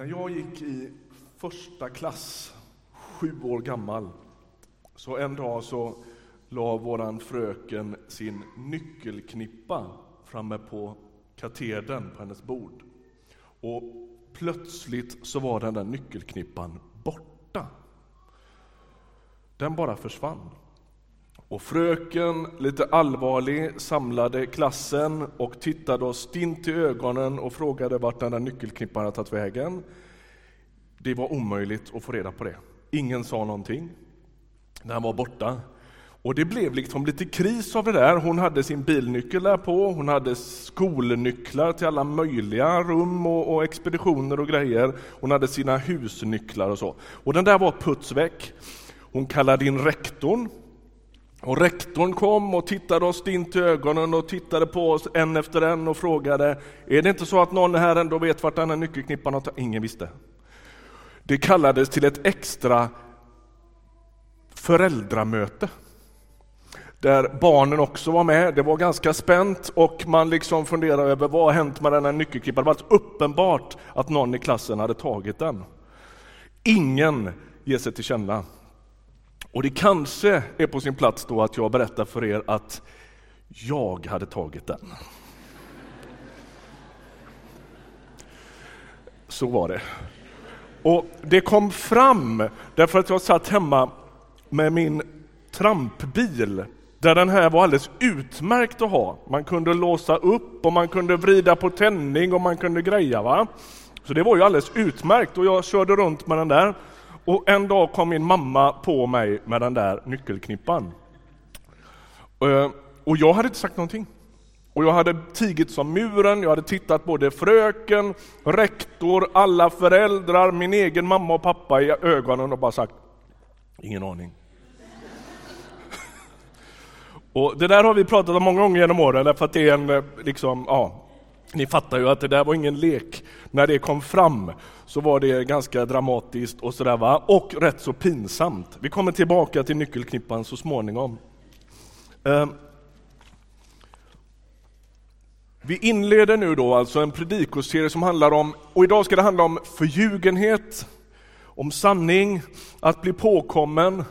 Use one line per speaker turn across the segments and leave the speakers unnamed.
När jag gick i första klass, sju år gammal, så en dag så la våran fröken sin nyckelknippa framme på katedern på hennes bord. Och plötsligt så var den där nyckelknippan borta. Den bara försvann. Och fröken, lite allvarlig, samlade klassen och tittade oss stint i ögonen och frågade vart den där nyckelknippan hade tagit vägen. Det var omöjligt att få reda på det. Ingen sa någonting. Den var borta. Och det blev liksom lite kris av det där. Hon hade sin bilnyckel där på, hon hade skolnycklar till alla möjliga rum och, och expeditioner och grejer. Hon hade sina husnycklar och så. Och den där var puts väck. Hon kallade in rektorn och rektorn kom och tittade oss stint i ögonen och tittade på oss en efter en och frågade, är det inte så att någon här ändå vet vart den här nyckelknippan har tagit? Ingen visste. Det kallades till ett extra föräldramöte där barnen också var med. Det var ganska spänt och man liksom funderade över vad har hänt med den här nyckelknippan. Det var alltså uppenbart att någon i klassen hade tagit den. Ingen ger sig till känna. Och det kanske är på sin plats då att jag berättar för er att jag hade tagit den. Så var det. Och det kom fram därför att jag satt hemma med min trampbil där den här var alldeles utmärkt att ha. Man kunde låsa upp och man kunde vrida på tändning och man kunde greja. Va? Så det var ju alldeles utmärkt och jag körde runt med den där. Och en dag kom min mamma på mig med den där nyckelknippan. Eh, och jag hade inte sagt någonting. Och jag hade tigit som muren, jag hade tittat både fröken, rektor, alla föräldrar, min egen mamma och pappa i ögonen och bara sagt, ingen aning. Och det där har vi pratat om många gånger genom åren, därför att det är en, eh, liksom, ja, ni fattar ju att det där var ingen lek. När det kom fram så var det ganska dramatiskt och sådär va, och rätt så pinsamt. Vi kommer tillbaka till nyckelknippan så småningom. Ehm, vi inleder nu då alltså en predikoserie som handlar om, och idag ska det handla om förljugenhet, om sanning, att bli påkommen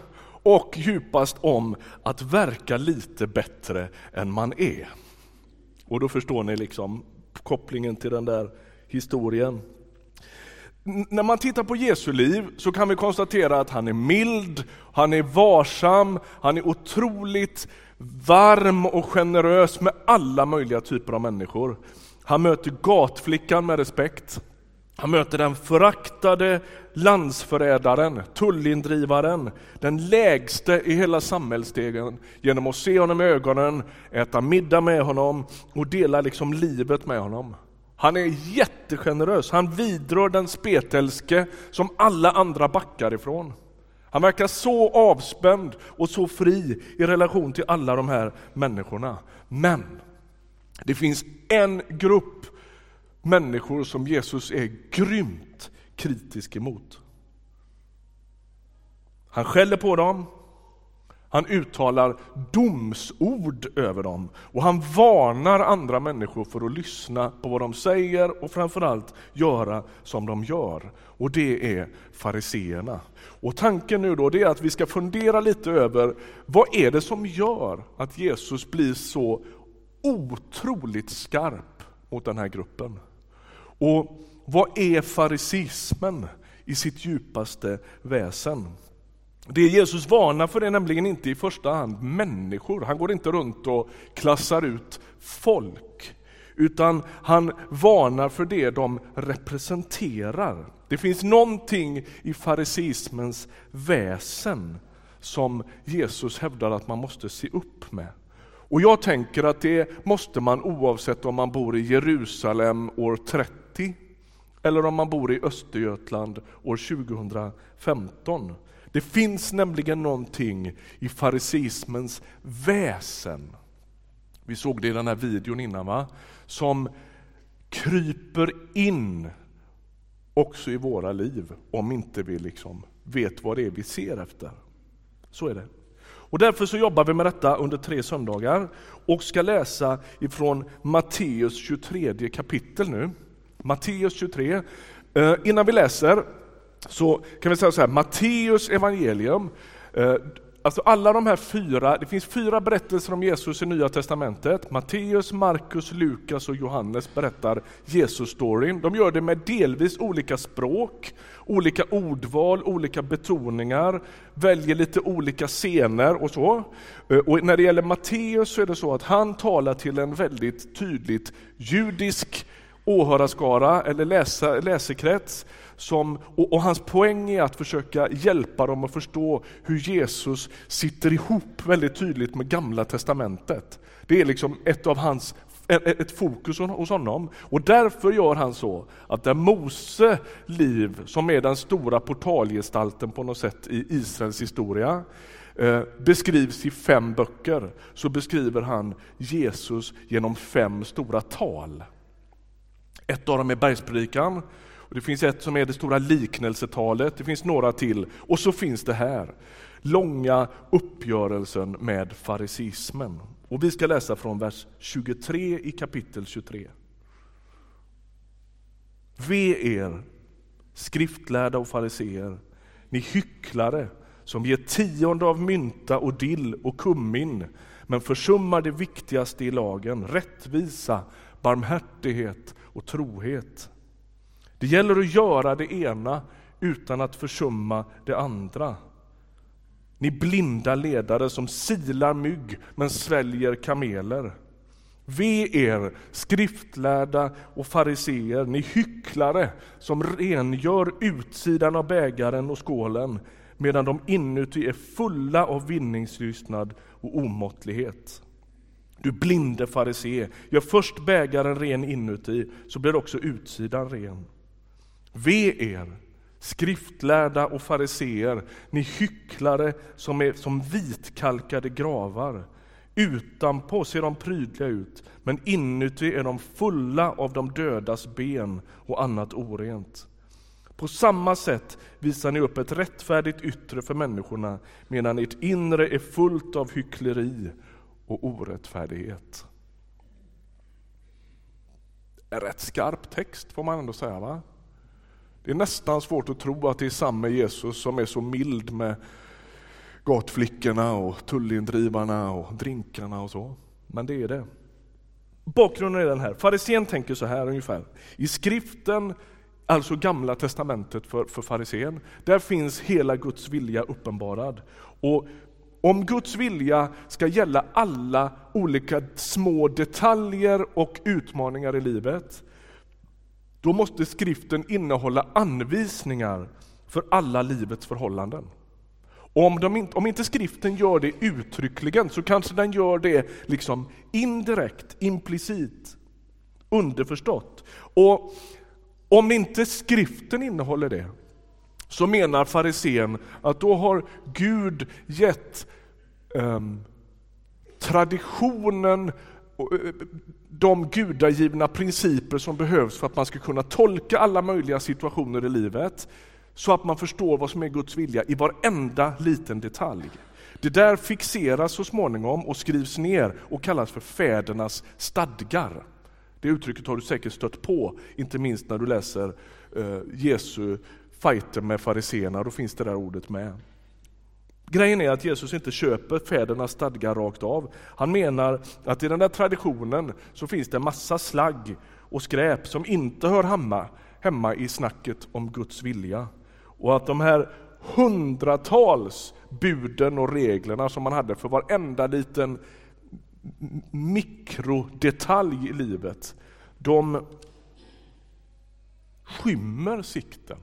och djupast om att verka lite bättre än man är. Och då förstår ni liksom kopplingen till den där historien. När man tittar på Jesu liv så kan vi konstatera att han är mild, han är varsam, han är otroligt varm och generös med alla möjliga typer av människor. Han möter gatflickan med respekt. Han möter den föraktade landsförrädaren, tullindrivaren, den lägste i hela samhällsstegen genom att se honom i ögonen, äta middag med honom och dela liksom livet med honom. Han är jättegenerös, han vidrör den spetälske som alla andra backar ifrån. Han verkar så avspänd och så fri i relation till alla de här människorna. Men det finns en grupp människor som Jesus är grymt kritisk emot. Han skäller på dem, han uttalar domsord över dem och han varnar andra människor för att lyssna på vad de säger och framförallt göra som de gör. Och det är fariseerna. Och tanken nu då är att vi ska fundera lite över vad är det som gör att Jesus blir så otroligt skarp mot den här gruppen. Och vad är farisismen i sitt djupaste väsen? Det Jesus varnar för är nämligen inte i första hand människor. Han går inte runt och klassar ut folk. Utan han varnar för det de representerar. Det finns någonting i farisismens väsen som Jesus hävdar att man måste se upp med. Och jag tänker att det måste man oavsett om man bor i Jerusalem år 30 eller om man bor i Östergötland år 2015. Det finns nämligen någonting i farisismens väsen. Vi såg det i den här videon innan, va? som kryper in också i våra liv om inte vi liksom vet vad det är vi ser efter. Så är det. Och därför så jobbar vi med detta under tre söndagar och ska läsa ifrån Matteus 23 kapitel nu. Matteus 23. Eh, innan vi läser så kan vi säga så här, Matteus evangelium, eh, alltså alla de här fyra, det finns fyra berättelser om Jesus i Nya Testamentet. Matteus, Markus, Lukas och Johannes berättar Jesus-storyn. De gör det med delvis olika språk, olika ordval, olika betoningar, väljer lite olika scener och så. Eh, och när det gäller Matteus så är det så att han talar till en väldigt tydligt judisk åhörarskara eller läsa, läsekrets. Som, och, och, hans poäng är att försöka hjälpa dem att förstå hur Jesus sitter ihop väldigt tydligt med Gamla Testamentet. Det är liksom ett av hans ett fokus hos honom. Och därför gör han så att där Mose liv, som är den stora portalgestalten på något sätt i Israels historia, eh, beskrivs i fem böcker, så beskriver han Jesus genom fem stora tal. Ett av dem är bergspredikan, och det finns ett som är det stora liknelsetalet, det finns några till, och så finns det här, långa uppgörelsen med farisismen. Och vi ska läsa från vers 23 i kapitel 23. Ve er, skriftlärda och fariseer, ni hycklare som ger tionde av mynta och dill och kummin, men försummar det viktigaste i lagen, rättvisa, barmhärtighet och trohet. Det gäller att göra det ena utan att försumma det andra. Ni blinda ledare som silar mygg men sväljer kameler. Ve er, skriftlärda och fariseer, ni hycklare som rengör utsidan av bägaren och skålen medan de inuti är fulla av vinningslystnad och omåttlighet. Du blinde farisee, gör först bägaren ren inuti, så blir också utsidan ren. Ve er, skriftlärda och fariseer, ni hycklare som är som vitkalkade gravar. Utanpå ser de prydliga ut, men inuti är de fulla av de dödas ben och annat orent. På samma sätt visar ni upp ett rättfärdigt yttre för människorna, medan ert inre är fullt av hyckleri och orättfärdighet. En rätt skarp text får man ändå säga. va? Det är nästan svårt att tro att det är samma Jesus som är så mild med gatflickorna och tullindrivarna och drinkarna och så. Men det är det. Bakgrunden är den här. Farisén tänker så här ungefär. I skriften, alltså gamla testamentet för, för farisén, där finns hela Guds vilja uppenbarad. Och om Guds vilja ska gälla alla olika små detaljer och utmaningar i livet, då måste skriften innehålla anvisningar för alla livets förhållanden. Och om, de inte, om inte skriften gör det uttryckligen så kanske den gör det liksom indirekt, implicit, underförstått. Och om inte skriften innehåller det så menar farisén att då har Gud gett um, traditionen Eh, eh, de gudagivna principer som behövs för att man ska kunna tolka alla möjliga situationer i livet, så att man förstår vad som är Guds vilja i varenda liten detalj. Det där fixeras så småningom och skrivs ner och kallas för fädernas stadgar. Det uttrycket har du säkert stött på, inte minst när du läser eh, Jesu fighter med fariséerna, då finns det där ordet med. Grejen är att Jesus inte köper fädernas stadgar rakt av. Han menar att i den där traditionen så finns det massa slagg och skräp som inte hör hemma, hemma i snacket om Guds vilja. Och att de här hundratals buden och reglerna som man hade för varenda liten mikrodetalj i livet, de skymmer sikten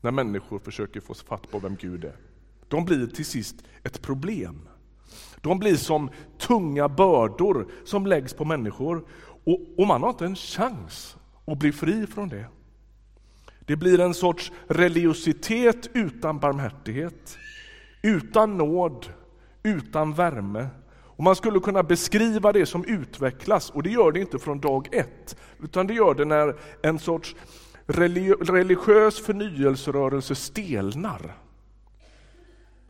när människor försöker få fatt på vem Gud är de blir till sist ett problem. De blir som tunga bördor som läggs på människor och, och man har inte en chans att bli fri från det. Det blir en sorts religiositet utan barmhärtighet, utan nåd, utan värme. Och Man skulle kunna beskriva det som utvecklas, och det gör det inte från dag ett, utan det gör det när en sorts religiös förnyelserörelse stelnar.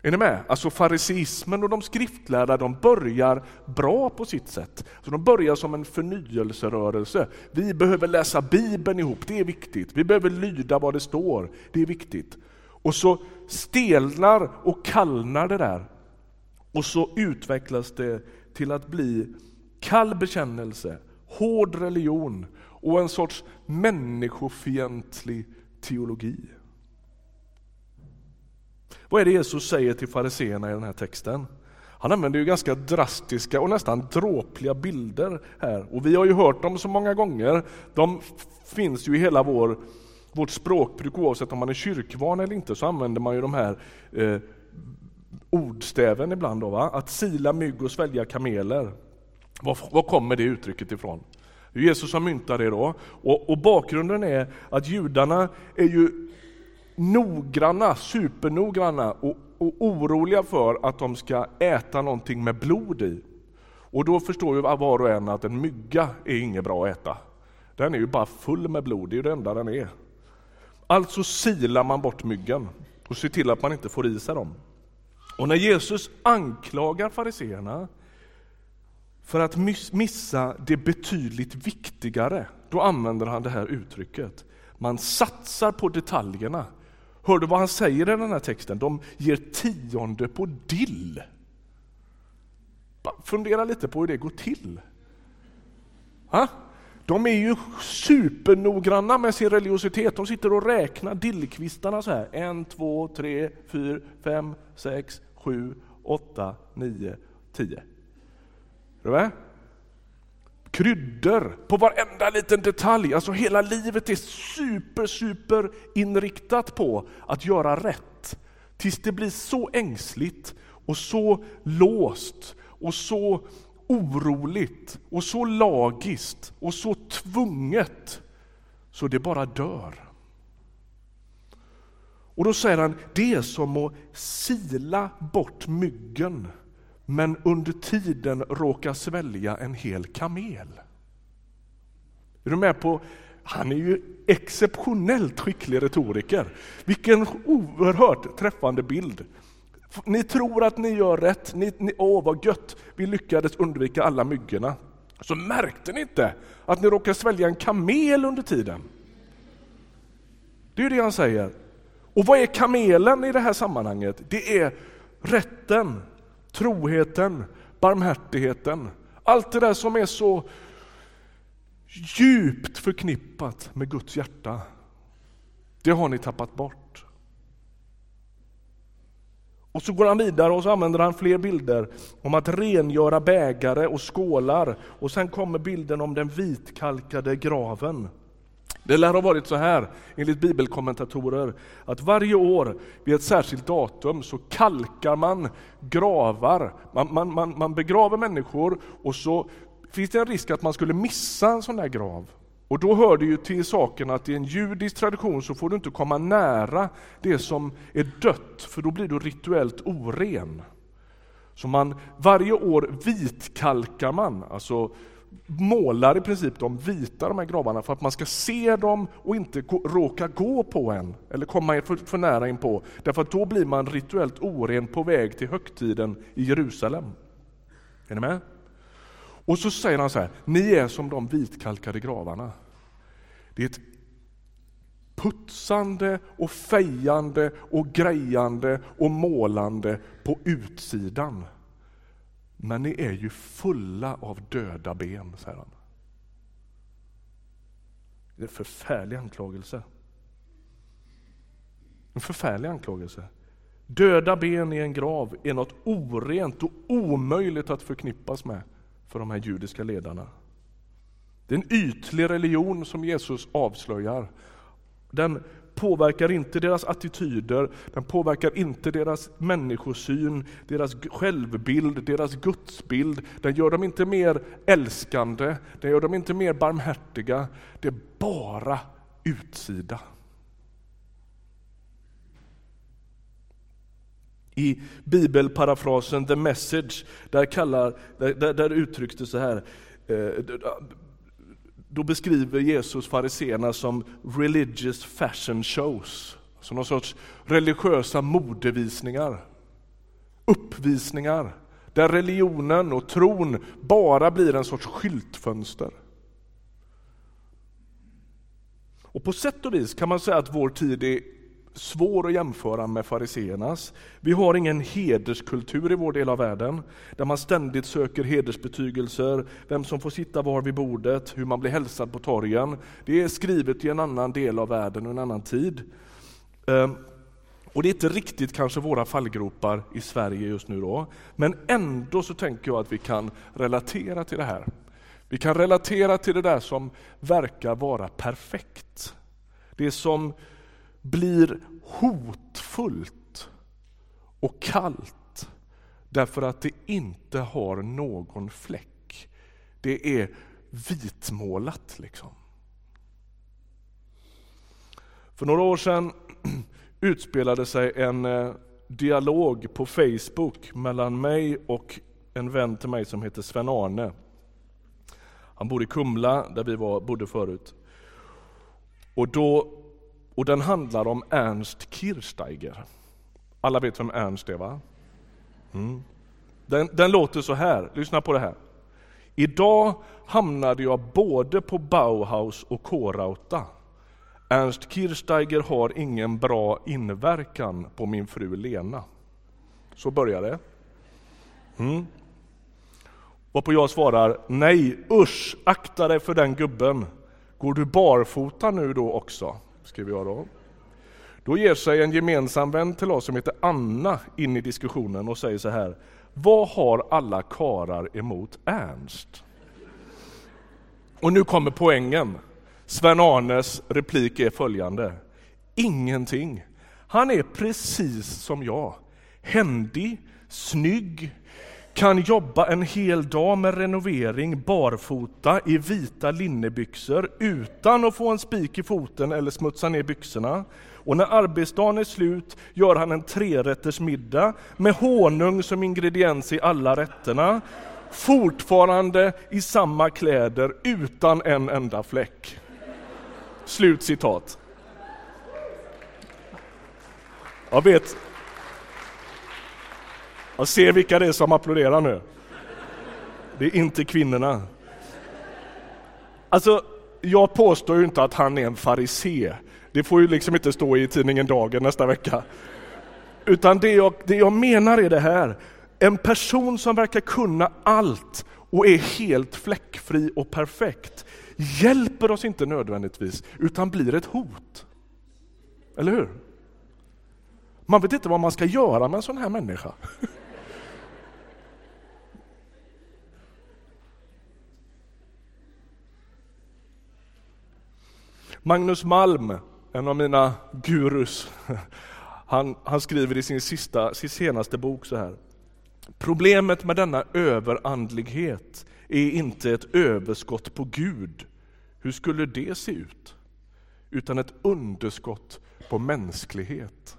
Är ni med? Alltså fariseismen och de skriftlärda de börjar bra på sitt sätt. Så de börjar som en förnyelserörelse. Vi behöver läsa Bibeln ihop, det är viktigt. Vi behöver lyda vad det står, det är viktigt. Och så stelnar och kallnar det där. Och så utvecklas det till att bli kall bekännelse, hård religion och en sorts människofientlig teologi. Vad är det Jesus säger till fariseerna i den här texten? Han använder ju ganska drastiska och nästan dråpliga bilder här. Och vi har ju hört dem så många gånger. De finns ju i hela vår, vårt språkbruk, oavsett om man är kyrkvan eller inte, så använder man ju de här eh, ordstäven ibland. Då, va? Att sila mygg och svälja kameler. Var, var kommer det uttrycket ifrån? Jesus har myntat det då. Och, och bakgrunden är att judarna är ju noggranna, supernoggranna och, och oroliga för att de ska äta någonting med blod i. Och då förstår ju var och en att en mygga är inget bra att äta. Den är ju bara full med blod, det är ju det enda den är. Alltså silar man bort myggen och ser till att man inte får i sig dem. Och när Jesus anklagar fariseerna för att missa det betydligt viktigare, då använder han det här uttrycket. Man satsar på detaljerna Hör du vad han säger i den här texten? De ger tionde på dill. Fundera lite på hur det går till. Ha? De är ju supernoggranna med sin religiositet. De sitter och räknar dillkvistarna så här. En, två, tre, fyra, fem, sex, sju, åtta, nio, tio. Är du med? Kryddor på varenda liten detalj. Alltså hela livet är super, super inriktat på att göra rätt. Tills det blir så ängsligt och så låst och så oroligt och så lagiskt och så tvunget så det bara dör. Och då säger han, det är som att sila bort myggen men under tiden råkar svälja en hel kamel. Är du med på? Han är ju exceptionellt skicklig retoriker. Vilken oerhört träffande bild. Ni tror att ni gör rätt, ni, ni, åh vad gött, vi lyckades undvika alla myggorna. Så märkte ni inte att ni råkade svälja en kamel under tiden. Det är ju det han säger. Och vad är kamelen i det här sammanhanget? Det är rätten, troheten, barmhärtigheten. Allt det där som är så djupt förknippat med Guds hjärta. Det har ni tappat bort. Och så går han vidare och så använder han fler bilder om att rengöra bägare och skålar. Och sen kommer bilden om den vitkalkade graven. Det lär ha varit så här, enligt bibelkommentatorer, att varje år vid ett särskilt datum så kalkar man gravar. Man, man, man, man begraver människor och så finns det en risk att man skulle missa en sån där grav. Och då hör det ju till saken att i en judisk tradition så får du inte komma nära det som är dött, för då blir du rituellt oren. Så man, varje år vitkalkar man, alltså målar i princip de vita de här gravarna för att man ska se dem och inte råka gå på en eller komma för, för nära in på. Därför att då blir man rituellt oren på väg till högtiden i Jerusalem. Är ni med? Och så säger han så här, ni är som de vitkalkade gravarna. Det är ett putsande och fejande och grejande och målande på utsidan. Men ni är ju fulla av döda ben, säger han. Det är en förfärlig anklagelse. En förfärlig anklagelse. Döda ben i en grav är något orent och omöjligt att förknippas med för de här judiska ledarna. Det är en ytlig religion som Jesus avslöjar. Den påverkar inte deras attityder, den påverkar inte deras människosyn, deras självbild, deras gudsbild. Den gör dem inte mer älskande, den gör dem inte mer barmhärtiga. Det är bara utsida. I bibelparafrasen The Message, där, kallar, där, där, där uttrycks det så här. Eh, då beskriver Jesus fariseerna som religious fashion shows, som någon sorts religiösa modevisningar. uppvisningar där religionen och tron bara blir en sorts skyltfönster. Och på sätt och vis kan man säga att vår tid är svår att jämföra med fariseernas. Vi har ingen hederskultur i vår del av världen, där man ständigt söker hedersbetygelser, vem som får sitta var vid bordet, hur man blir hälsad på torgen. Det är skrivet i en annan del av världen och en annan tid. Ehm, och det är inte riktigt kanske våra fallgropar i Sverige just nu då, men ändå så tänker jag att vi kan relatera till det här. Vi kan relatera till det där som verkar vara perfekt. Det som blir hotfullt och kallt därför att det inte har någon fläck. Det är vitmålat liksom. För några år sedan utspelade sig en eh, dialog på Facebook mellan mig och en vän till mig som heter Sven-Arne. Han bor i Kumla, där vi var, bodde förut. Och, då, och den handlar om Ernst Kirchsteiger. Alla vet vem Ernst är va? Mm. Den, den låter så här, lyssna på det här. Idag hamnade jag både på Bauhaus och K-Rauta. Ernst Kirchsteiger har ingen bra inverkan på min fru Lena. Så börjar det. Mm. Varpå jag svarar, nej usch, akta dig för den gubben. Går du barfota nu då också? Skriver jag då. Då ger sig en gemensam vän till oss som heter Anna in i diskussionen och säger så här. Vad har alla karar emot Ernst? Och nu kommer poängen. Sven-Arnes replik är följande. Ingenting. Han är precis som jag. Händig, snygg, kan jobba en hel dag med renovering barfota i vita linnebyxor utan att få en spik i foten eller smutsa ner byxorna. Och när arbetsdagen är slut gör han en trerätters middag med honung som ingrediens i alla rätterna. Fortfarande i samma kläder utan en enda fläck. Slut citat. Jag vet, jag ser vilka det är som applåderar nu. Det är inte kvinnorna. Alltså, jag påstår ju inte att han är en farisé. Det får ju liksom inte stå i tidningen Dagen nästa vecka. Utan det jag, det jag menar är det här. En person som verkar kunna allt och är helt fläckfri och perfekt hjälper oss inte nödvändigtvis, utan blir ett hot. Eller hur? Man vet inte vad man ska göra med en sån här människa. Magnus Malm, en av mina gurus, han, han skriver i sin, sista, sin senaste bok så här. Problemet med denna överandlighet är inte ett överskott på Gud. Hur skulle det se ut? Utan ett underskott på mänsklighet.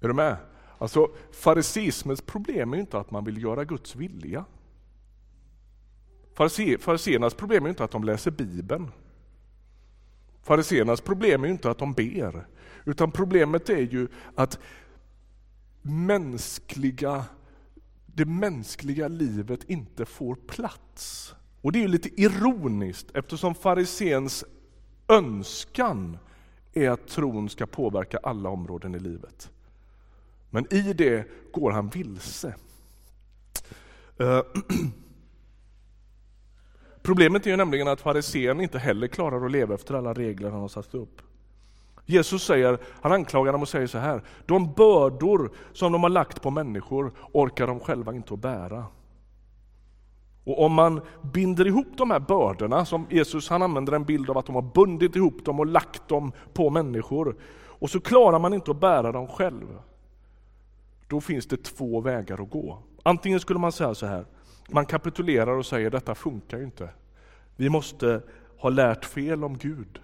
Är du med? Alltså, farisismens problem är inte att man vill göra Guds vilja. Fariseernas problem är inte att de läser Bibeln. Fariséernas problem är inte att de ber, utan problemet är ju att mänskliga, det mänskliga livet inte får plats. Och det är ju lite ironiskt eftersom farisens önskan är att tron ska påverka alla områden i livet. Men i det går han vilse. Eh, Problemet är ju nämligen att farisén inte heller klarar att leva efter alla regler han har satt upp. Jesus säger, han anklagar dem och säger så här, de bördor som de har lagt på människor orkar de själva inte att bära. Och om man binder ihop de här bördorna, som Jesus han använder en bild av att de har bundit ihop dem och lagt dem på människor, och så klarar man inte att bära dem själv. Då finns det två vägar att gå. Antingen skulle man säga så här, man kapitulerar och säger detta funkar ju inte. Vi måste ha lärt fel om Gud.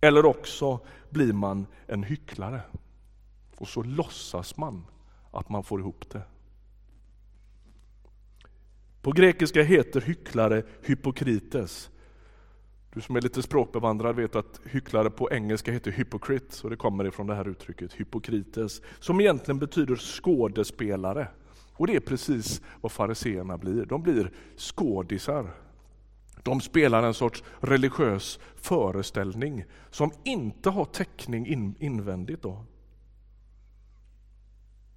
Eller också blir man en hycklare och så låtsas man att man får ihop det. På grekiska heter hycklare hypokrites. Du som är lite språkbevandrad vet att hycklare på engelska heter hypocrite, så det kommer ifrån det här uttrycket hypokrites, som egentligen betyder skådespelare. Och det är precis vad fariseerna blir. De blir skådisar. De spelar en sorts religiös föreställning som inte har täckning in, invändigt. Då.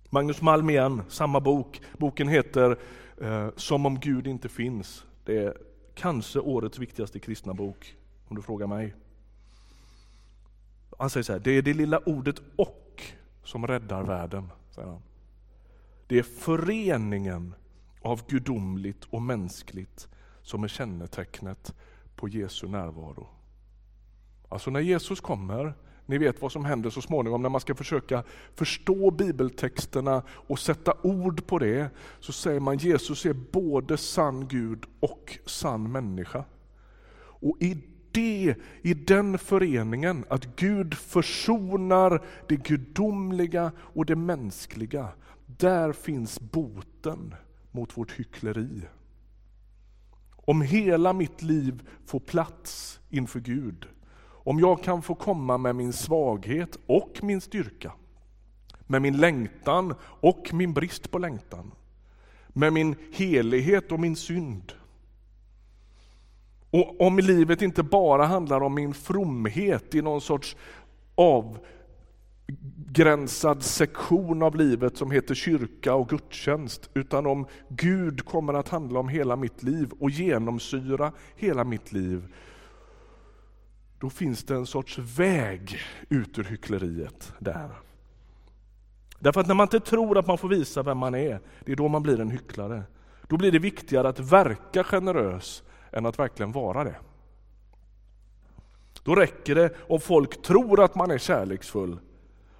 Magnus Malm igen, samma bok. Boken heter eh, Som om Gud inte finns. Det är kanske årets viktigaste kristna bok, om du frågar mig. Han säger så här, det är det lilla ordet och som räddar världen. Säger han. Det är föreningen av gudomligt och mänskligt som är kännetecknet på Jesu närvaro. Alltså när Jesus kommer, ni vet vad som händer så småningom när man ska försöka förstå bibeltexterna och sätta ord på det, så säger man Jesus är både sann Gud och sann människa. Och i det, i den föreningen, att Gud försonar det gudomliga och det mänskliga, där finns boten mot vårt hyckleri. Om hela mitt liv får plats inför Gud, om jag kan få komma med min svaghet och min styrka, med min längtan och min brist på längtan, med min helighet och min synd. Och om livet inte bara handlar om min fromhet i någon sorts av avgränsad sektion av livet som heter kyrka och gudstjänst, utan om Gud kommer att handla om hela mitt liv och genomsyra hela mitt liv, då finns det en sorts väg ut ur hyckleriet där. Därför att när man inte tror att man får visa vem man är, det är då man blir en hycklare. Då blir det viktigare att verka generös än att verkligen vara det. Då räcker det om folk tror att man är kärleksfull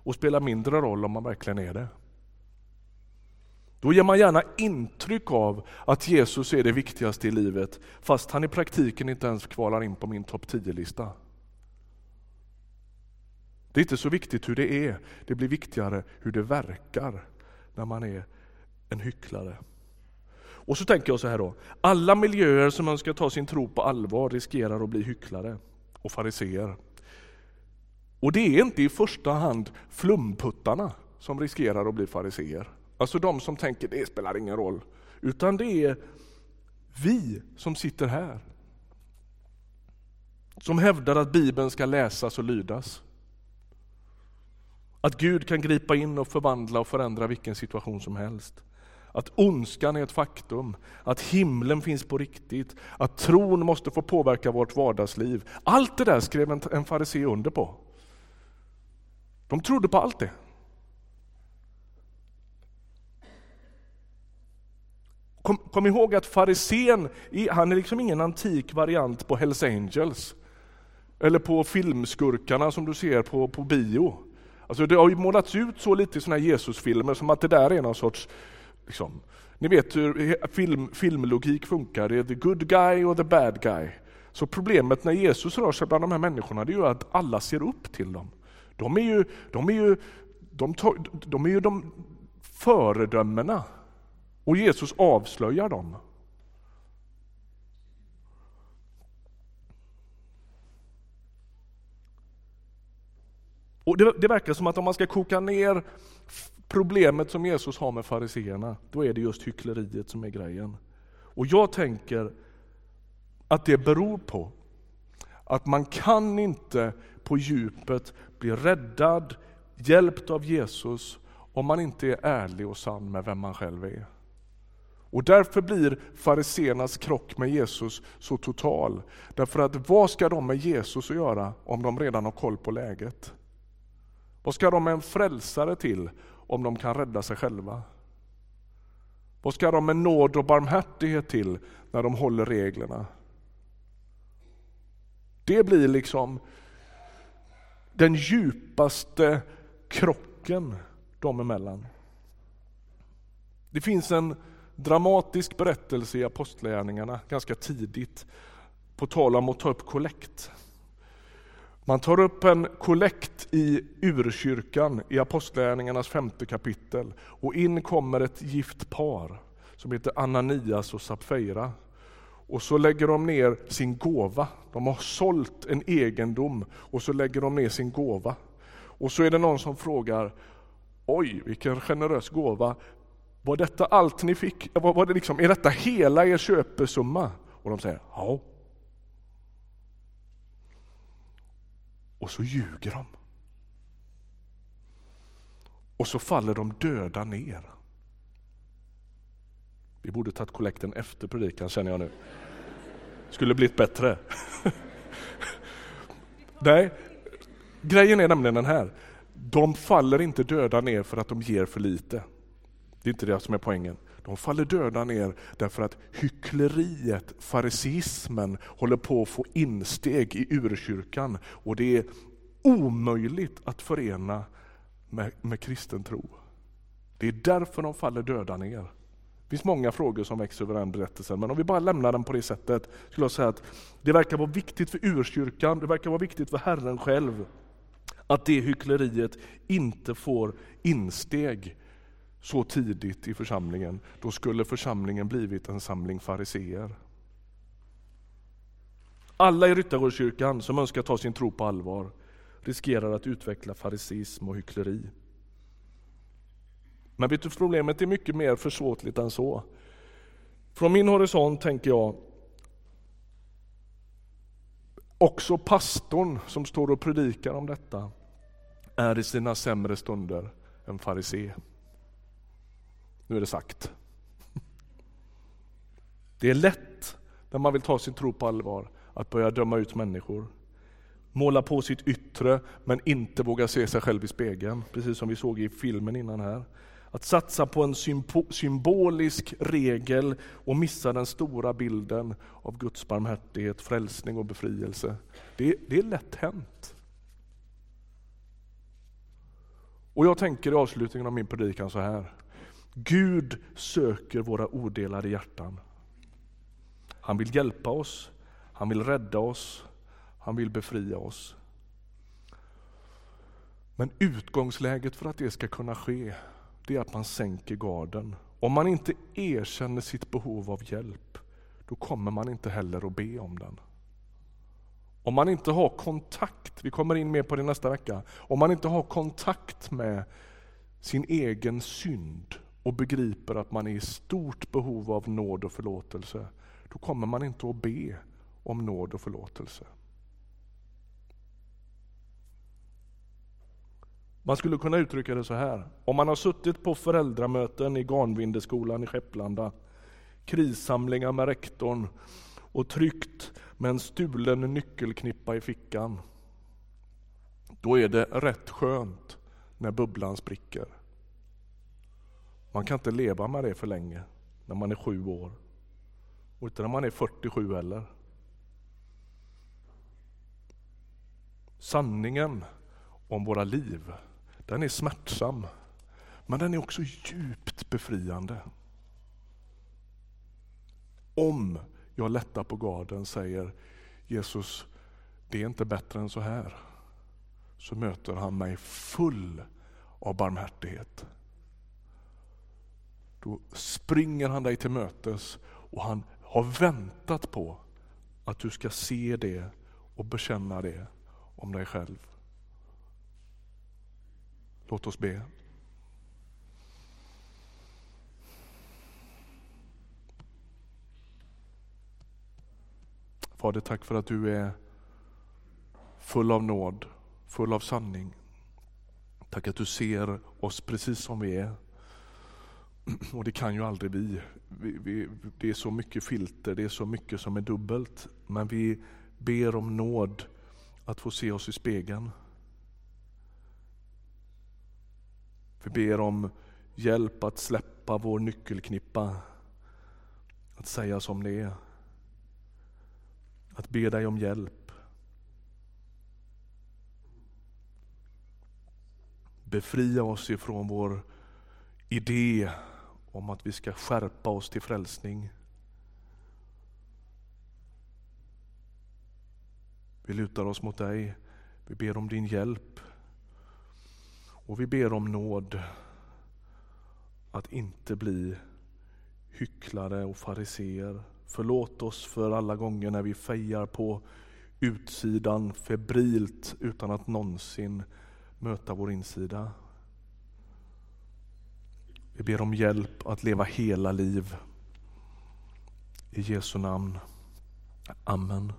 och spelar mindre roll om man verkligen är det. Då ger man gärna intryck av att Jesus är det viktigaste i livet, fast han i praktiken inte ens kvalar in på min topp 10-lista. Det är inte så viktigt hur det är, det blir viktigare hur det verkar när man är en hycklare. Och så tänker jag så här då, alla miljöer som önskar ta sin tro på allvar riskerar att bli hycklare och fariseer. Och det är inte i första hand flumputtarna som riskerar att bli fariseer. Alltså de som tänker det spelar ingen roll. Utan det är vi som sitter här. Som hävdar att Bibeln ska läsas och lydas. Att Gud kan gripa in och förvandla och förändra vilken situation som helst. Att ondskan är ett faktum, att himlen finns på riktigt, att tron måste få påverka vårt vardagsliv. Allt det där skrev en, en farisé under på. De trodde på allt det. Kom, kom ihåg att farisén, han är liksom ingen antik variant på Hells Angels. Eller på filmskurkarna som du ser på, på bio. Alltså det har ju målats ut så lite i sådana här Jesusfilmer som att det där är någon sorts, liksom, ni vet hur film, filmlogik funkar, det är the good guy och the bad guy. Så problemet när Jesus rör sig bland de här människorna det är ju att alla ser upp till dem. De är ju de, är ju, de, de, är ju de föredömena. Och Jesus avslöjar dem. Och det, det, verkar som att om man ska koka ner problemet som Jesus har med fariseerna, då är det just hyckleriet som är grejen. Och jag tänker att det beror på att man kan inte på djupet bli räddad, hjälpt av Jesus om man inte är ärlig och sann med vem man själv är. Och därför blir fariseernas krock med Jesus så total. Därför att vad ska de med Jesus att göra om de redan har koll på läget? Vad ska de med en frälsare till om de kan rädda sig själva? Vad ska de med nåd och barmhärtighet till när de håller reglerna? Det blir liksom den djupaste krocken dem emellan. Det finns en dramatisk berättelse i Apostlagärningarna ganska tidigt på tal om att ta upp kollekt. Man tar upp en kollekt i urkyrkan i Apostlagärningarnas femte kapitel och in kommer ett gift par som heter Ananias och Sapfeira och så lägger de ner sin gåva. De har sålt en egendom och så lägger de ner sin gåva. Och så är det någon som frågar, oj vilken generös gåva, var detta allt ni fick? Eh, var, var det liksom, är detta hela er köpesumma? Och de säger, ja. Och så ljuger de. Och så faller de döda ner. Vi borde tagit kollekten efter predikan känner jag nu. Skulle blivit bättre. Nej, grejen är nämligen den här. De faller inte döda ner för att de ger för lite. Det är inte det som är poängen. De faller döda ner därför att hyckleriet, fariseismen håller på att få insteg i urkyrkan och det är omöjligt att förena med, med kristen tro. Det är därför de faller döda ner. Det finns många frågor som växer över den berättelsen, men om vi bara lämnar den på det sättet, skulle jag säga att det verkar vara viktigt för urkyrkan, det verkar vara viktigt för Herren själv, att det hyckleriet inte får insteg så tidigt i församlingen. Då skulle församlingen blivit en samling fariseer. Alla i Ryttargårdskyrkan som önskar ta sin tro på allvar riskerar att utveckla fariseism och hyckleri. Men vet du, problemet är mycket mer försåtligt än så. Från min horisont tänker jag också pastorn som står och predikar om detta är i sina sämre stunder en farisé. Nu är det sagt. Det är lätt när man vill ta sin tro på allvar att börja döma ut människor. Måla på sitt yttre men inte våga se sig själv i spegeln, precis som vi såg i filmen innan här. Att satsa på en symbolisk regel och missa den stora bilden av Guds barmhärtighet, frälsning och befrielse. Det, det är lätt hänt. Och jag tänker i avslutningen av min predikan så här. Gud söker våra odelade hjärtan. Han vill hjälpa oss, han vill rädda oss, han vill befria oss. Men utgångsläget för att det ska kunna ske, det är att man sänker garden. Om man inte erkänner sitt behov av hjälp, då kommer man inte heller att be om den. Om man inte har kontakt, vi kommer in mer på det nästa vecka, om man inte har kontakt med sin egen synd och begriper att man är i stort behov av nåd och förlåtelse, då kommer man inte att be om nåd och förlåtelse. Man skulle kunna uttrycka det så här. Om man har suttit på föräldramöten i Garnvindeskolan i Skepplanda, krissamlingar med rektorn och tryckt med en stulen nyckelknippa i fickan. Då är det rätt skönt när bubblan spricker. Man kan inte leva med det för länge när man är sju år. Och inte när man är 47 heller. Sanningen om våra liv, den är smärtsam. Men den är också djupt befriande. Om jag lättar på garden, säger Jesus, det är inte bättre än så här. Så möter han mig full av barmhärtighet. Då springer han dig till mötes och han har väntat på att du ska se det och bekänna det om dig själv. Låt oss be. Fader, tack för att du är full av nåd, full av sanning. Tack att du ser oss precis som vi är. Och det kan ju aldrig vi. vi, vi det är så mycket filter, det är så mycket som är dubbelt. Men vi ber om nåd att få se oss i spegeln. Vi ber om hjälp att släppa vår nyckelknippa, att säga som det är. Att be dig om hjälp. Befria oss ifrån vår idé om att vi ska skärpa oss till frälsning. Vi lutar oss mot dig. Vi ber om din hjälp. Och vi ber om nåd att inte bli hycklare och fariseer, Förlåt oss för alla gånger när vi fejar på utsidan febrilt utan att någonsin möta vår insida. Vi ber om hjälp att leva hela liv. I Jesu namn. Amen.